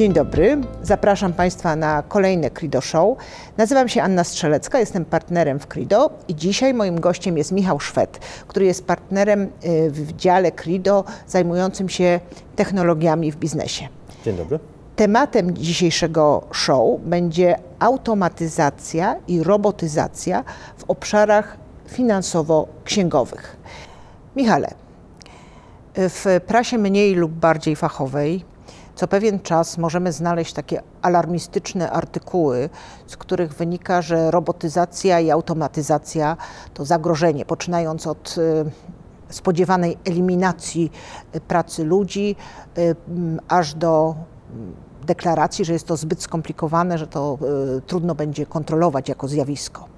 Dzień dobry, zapraszam Państwa na kolejne Crido Show. Nazywam się Anna Strzelecka, jestem partnerem w Crido i dzisiaj moim gościem jest Michał Szwed, który jest partnerem y, w dziale Crido zajmującym się technologiami w biznesie. Dzień dobry. Tematem dzisiejszego show będzie automatyzacja i robotyzacja w obszarach finansowo-księgowych. Michale, w prasie mniej lub bardziej fachowej co pewien czas możemy znaleźć takie alarmistyczne artykuły, z których wynika, że robotyzacja i automatyzacja to zagrożenie, poczynając od y, spodziewanej eliminacji y, pracy ludzi, y, aż do deklaracji, że jest to zbyt skomplikowane, że to trudno będzie kontrolować jako zjawisko.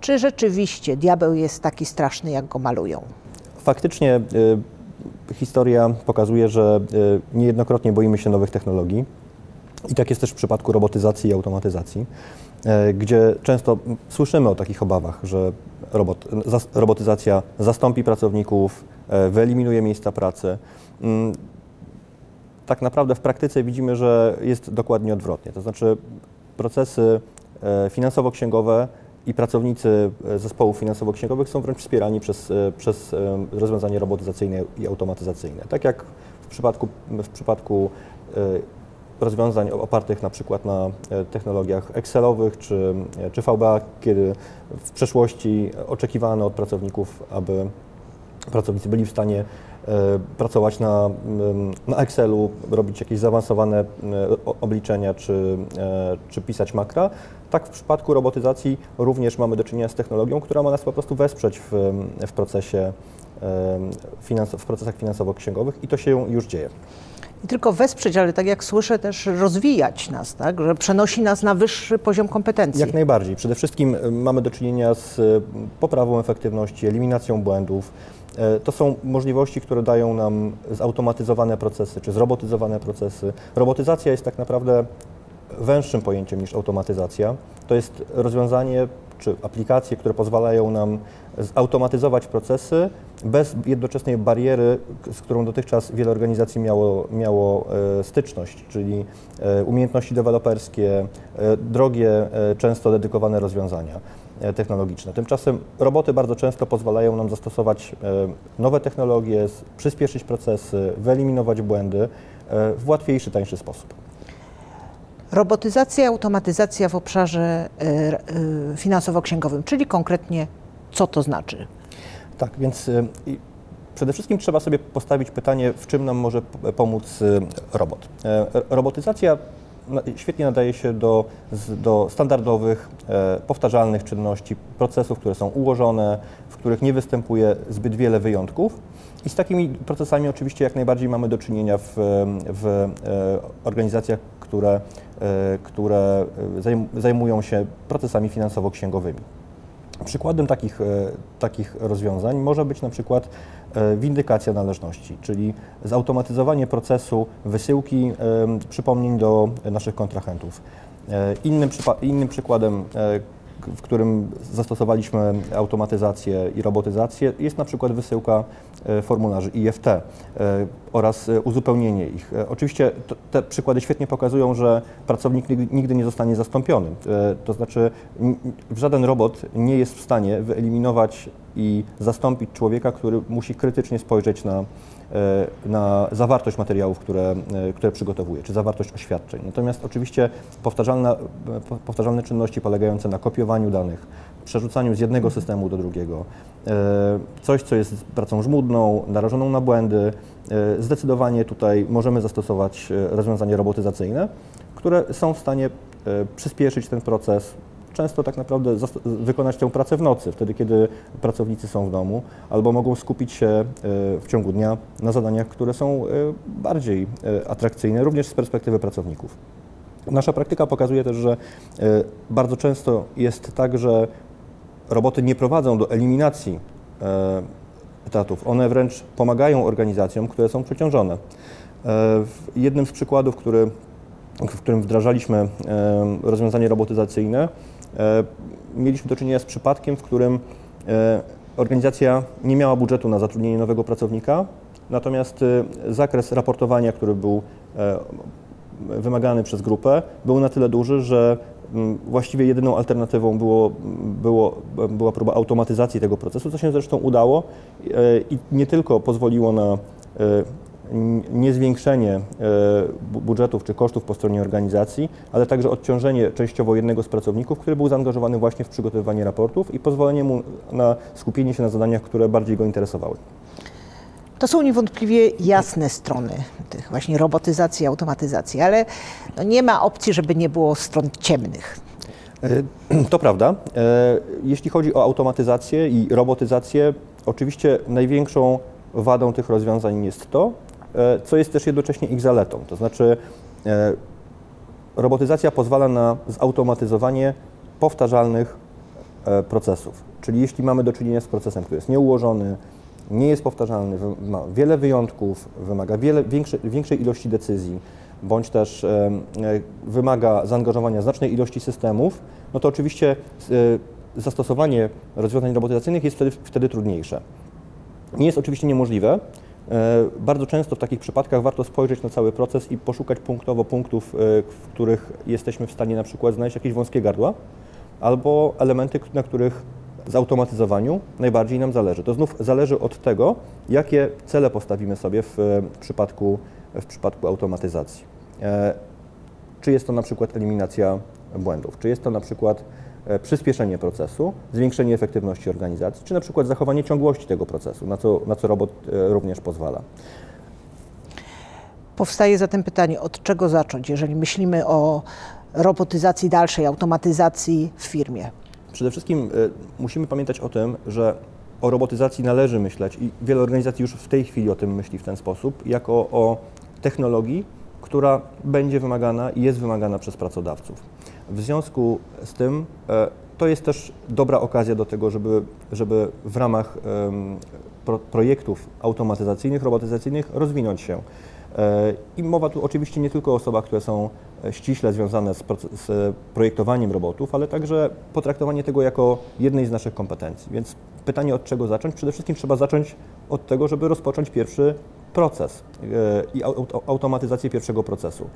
Czy rzeczywiście diabeł jest taki straszny, jak go malują? Faktycznie historia pokazuje, że e, niejednokrotnie boimy się nowych technologii. I tak jest też w przypadku robotyzacji i automatyzacji, e, gdzie często słyszymy o takich obawach, że robot, robotyzacja zastąpi pracowników, e, wyeliminuje miejsca pracy. Mm, tak naprawdę w praktyce widzimy, że jest dokładnie odwrotnie. To znaczy procesy finansowo-księgowe i pracownicy e, zespołów finansowo-księgowych są wręcz wspierani przez, e, przez e, rozwiązania robotyzacyjne i automatyzacyjne. Tak jak w przypadku, w przypadku rozwiązań opartych na przykład na technologiach Excelowych czy, czy VBA, kiedy w przeszłości oczekiwano od pracowników, aby pracownicy byli w stanie pracować na, na Excelu, robić jakieś zaawansowane obliczenia czy, czy pisać makra, tak w przypadku robotyzacji również mamy do czynienia z technologią, która ma nas po prostu wesprzeć w, w procesie w procesach finansowo-księgowych i to się już dzieje. Nie tylko wesprzeć, ale tak jak słyszę, też rozwijać nas, tak? że przenosi nas na wyższy poziom kompetencji. Jak najbardziej. Przede wszystkim mamy do czynienia z poprawą efektywności, eliminacją błędów. E, to są możliwości, które dają nam zautomatyzowane procesy czy zrobotyzowane procesy. Robotyzacja jest tak naprawdę węższym pojęciem niż automatyzacja. To jest rozwiązanie czy aplikacje, które pozwalają nam zautomatyzować procesy bez jednoczesnej bariery, z którą dotychczas wiele organizacji miało, miało e, styczność, czyli e, umiejętności deweloperskie, drogie, często dedykowane rozwiązania technologiczne. Tymczasem roboty bardzo często pozwalają nam zastosować nowe technologie, przyspieszyć procesy, wyeliminować błędy w łatwiejszy, tańszy sposób. Robotyzacja, automatyzacja w obszarze e, e, finansowo-księgowym, czyli konkretnie co to znaczy? Tak, więc e, przede wszystkim trzeba sobie postawić pytanie, w czym nam może pomóc robot. Robotyzacja świetnie nadaje się do, do standardowych, powtarzalnych czynności, procesów, które są ułożone, w których nie występuje zbyt wiele wyjątków. I z takimi procesami oczywiście jak najbardziej mamy do czynienia w, w organizacjach, które E, które e, zajmują się procesami finansowo-księgowymi. Przykładem takich, e, takich rozwiązań może być na przykład windykacja należności, czyli zautomatyzowanie procesu wysyłki przypomnień do naszych kontrahentów. Innym, innym przykładem, w którym zastosowaliśmy automatyzację i robotyzację, jest na przykład wysyłka e, formularzy IFT e, oraz e, uzupełnienie ich. Oczywiście te przykłady świetnie pokazują, że pracownik nigdy nie zostanie zastąpiony. To znaczy żaden robot nie jest w stanie wyeliminować i zastąpić człowieka, który musi krytycznie spojrzeć na na zawartość materiałów, które, e, które przygotowuje, czy zawartość oświadczeń. Natomiast oczywiście powtarzalne, e, powtarzalne czynności polegające na kopiowaniu danych, przerzucaniu z jednego systemu do drugiego, coś, co jest pracą żmudną, narażoną na błędy, zdecydowanie tutaj możemy zastosować rozwiązania robotyzacyjne, które są w stanie przyspieszyć ten proces, często tak naprawdę wykonać tę pracę w nocy, wtedy kiedy pracownicy są w domu, albo mogą skupić się e, w ciągu dnia na zadaniach, które są e, bardziej e, atrakcyjne, również z perspektywy pracowników. Nasza praktyka pokazuje też, że bardzo często jest tak, że roboty nie prowadzą do eliminacji etatów. One wręcz pomagają organizacjom, które są przeciążone. Jednym z przykładów, który, w którym wdrażaliśmy rozwiązanie robotyzacyjne, E, mieliśmy do czynienia z przypadkiem, w którym e, organizacja nie miała budżetu na zatrudnienie nowego pracownika, natomiast e, zakres raportowania, który był wymagany przez grupę był na tyle duży, że właściwie jedyną alternatywą było, było, była próba automatyzacji tego procesu, co się zresztą udało i nie tylko pozwoliło na niezwiększenie e, budżetów czy kosztów po stronie organizacji, ale także odciążenie częściowo jednego z pracowników, który był zaangażowany właśnie w przygotowywanie raportów i pozwolenie mu na skupienie się na zadaniach, które bardziej go interesowały. To są niewątpliwie jasne strony tych właśnie robotyzacji, automatyzacji, ale no nie ma opcji, żeby nie było stron ciemnych. E, to prawda. E, jeśli chodzi o automatyzację i robotyzację, oczywiście największą wadą tych rozwiązań jest to, co jest też jednocześnie ich zaletą. To znaczy, robotyzacja pozwala na zautomatyzowanie powtarzalnych procesów. Czyli jeśli mamy do czynienia z procesem, który jest nieułożony, nie jest powtarzalny, ma wiele wyjątków, wymaga wiele, większe, większej ilości decyzji, bądź też e, wymaga zaangażowania znacznej ilości systemów, no to oczywiście e, zastosowanie rozwiązań robotyzacyjnych jest wtedy, wtedy trudniejsze. Nie jest oczywiście niemożliwe. E, bardzo często w takich przypadkach warto spojrzeć na cały proces i poszukać punktowo punktów, e, w których jesteśmy w stanie na przykład znaleźć jakieś wąskie gardła albo elementy, na których zautomatyzowaniu najbardziej nam zależy. To znów zależy od tego, jakie cele postawimy sobie w przypadku, w przypadku automatyzacji. E, czy jest to na przykład eliminacja błędów, czy jest to na przykład e, przyspieszenie procesu, zwiększenie efektywności organizacji, czy na przykład zachowanie ciągłości tego procesu, na co, na co robot e, również pozwala. Powstaje zatem pytanie, od czego zacząć, jeżeli myślimy o robotyzacji dalszej, automatyzacji w firmie? Przede wszystkim y, musimy pamiętać o tym, że o robotyzacji należy myśleć i wiele organizacji już w tej chwili o tym myśli w ten sposób, jako o technologii, która będzie wymagana i jest wymagana przez pracodawców. W związku z tym e, to jest też dobra okazja do tego, żeby, żeby w ramach pro, projektów automatyzacyjnych, robotyzacyjnych rozwinąć się. E, I mowa tu oczywiście nie tylko o osobach, które są e, ściśle związane z, z, projektowaniem robotów, ale także potraktowanie tego jako jednej z naszych kompetencji. Więc pytanie od czego zacząć? Przede wszystkim trzeba zacząć od tego, żeby rozpocząć pierwszy proces i automatyzację pierwszego procesu.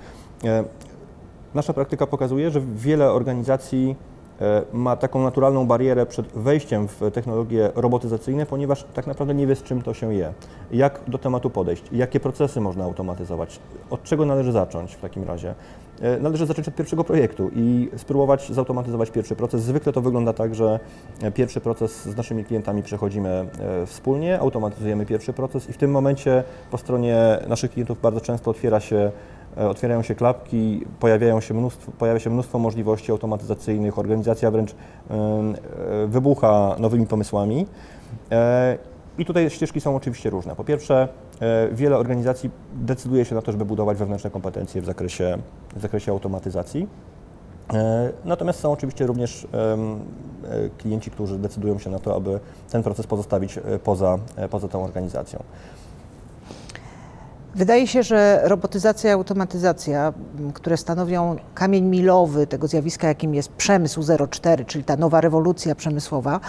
Nasza praktyka pokazuje, że wiele organizacji E, ma taką naturalną barierę przed wejściem w technologie robotyzacyjne, ponieważ tak naprawdę nie wie, z czym to się je. Jak do tematu podejść, jakie procesy można automatyzować, od czego należy zacząć w takim razie. E, należy zacząć od pierwszego projektu i spróbować zautomatyzować pierwszy proces. Zwykle to wygląda tak, że pierwszy proces z naszymi klientami przechodzimy e, wspólnie, automatyzujemy pierwszy proces i w tym momencie po stronie naszych klientów bardzo często otwiera się E, otwierają się klapki, pojawiają się mnóstwo, pojawia się mnóstwo możliwości automatyzacyjnych, organizacja wręcz e, wybucha nowymi pomysłami. E, I tutaj ścieżki są oczywiście różne. Po pierwsze, wiele organizacji decyduje się na to, żeby budować wewnętrzne kompetencje w zakresie, w zakresie automatyzacji. Natomiast są oczywiście również klienci, którzy decydują się na to, aby ten proces pozostawić poza, poza tą organizacją. Wydaje się, że robotyzacja i automatyzacja, które stanowią kamień milowy tego zjawiska, jakim jest przemysł 04, czyli ta nowa rewolucja przemysłowa,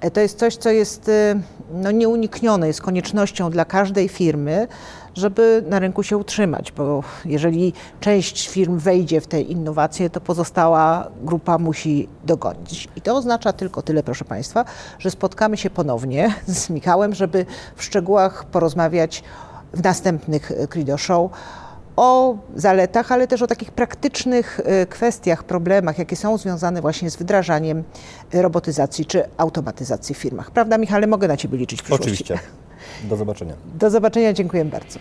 e, to jest coś, co jest e, no, nieuniknione, jest koniecznością dla każdej firmy, żeby na rynku się utrzymać, bo jeżeli część firm wejdzie w te innowacje, to pozostała grupa musi dogonić. I to oznacza tylko tyle, proszę Państwa, że spotkamy się ponownie z Michałem, żeby w szczegółach porozmawiać w następnych e, Credo Show o zaletach, ale też o takich praktycznych e, kwestiach, problemach, jakie są związane właśnie z wdrażaniem e, robotyzacji czy automatyzacji w firmach. Prawda, Michale? Mogę na Ciebie liczyć w przyszłości. Oczywiście. Do zobaczenia. Do zobaczenia, dziękuję bardzo.